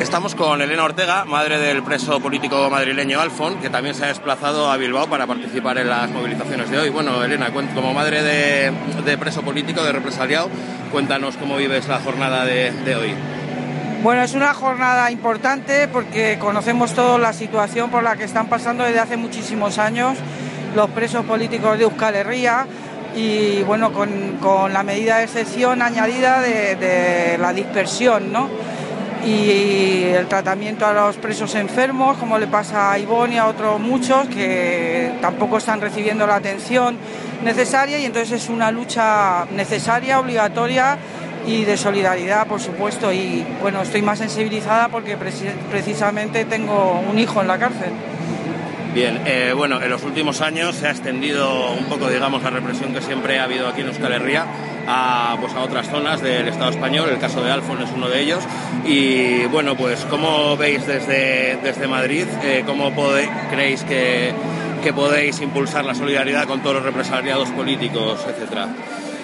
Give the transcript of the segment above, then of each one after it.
Estamos con Elena Ortega, madre del preso político madrileño Alfon, que también se ha desplazado a Bilbao para participar en las movilizaciones de hoy. Bueno, Elena, como madre de, preso político, de represaliado, cuéntanos cómo vives la jornada de, hoy. Bueno, es una jornada importante porque conocemos toda la situación por la que están pasando desde hace muchísimos años los presos políticos de Euskal Herria y bueno, con, la medida de excepción añadida de, de la dispersión, ¿no? Y el tratamiento a los presos enfermos, como le pasa a Ivonne y a otros muchos que tampoco están recibiendo la atención necesaria y entonces es una lucha necesaria, obligatoria y de solidaridad, por supuesto. Y bueno, estoy más sensibilizada porque precisamente tengo un hijo en la cárcel. Bien, eh, bueno, en los últimos años se ha extendido un poco, digamos, la represión que siempre ha habido aquí en Euskal Herria a, pues, a otras zonas del Estado español, el caso de Alfon es uno de ellos. Y bueno, pues, ¿cómo veis desde, desde Madrid? Eh, ¿Cómo creéis que, que podéis impulsar la solidaridad con todos los represaliados políticos, etcétera?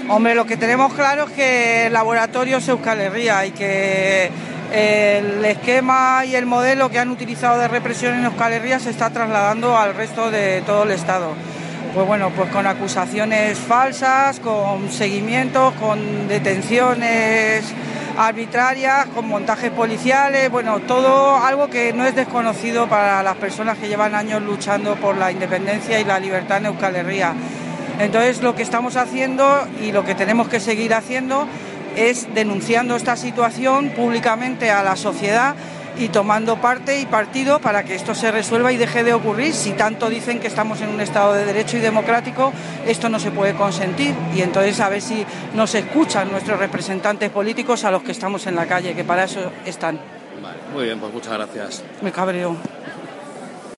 Hombre, lo que tenemos claro es que el laboratorio es Euskal Herria y que el esquema y el modelo que han utilizado de represión en Euskal Herria se está trasladando al resto de todo el Estado. Pues bueno, pues con acusaciones falsas, con seguimientos, con detenciones arbitrarias, con montajes policiales, bueno, todo algo que no es desconocido para las personas que llevan años luchando por la independencia y la libertad en Euskal Herria. Entonces lo que estamos haciendo y lo que tenemos que seguir haciendo es denunciando esta situación públicamente a la sociedad y tomando parte y partido para que esto se resuelva y deje de ocurrir. Si tanto dicen que estamos en un Estado de Derecho y democrático, esto no se puede consentir. Y entonces a ver si nos escuchan nuestros representantes políticos a los que estamos en la calle, que para eso están. muy bien, pues muchas gracias. Me cabreo.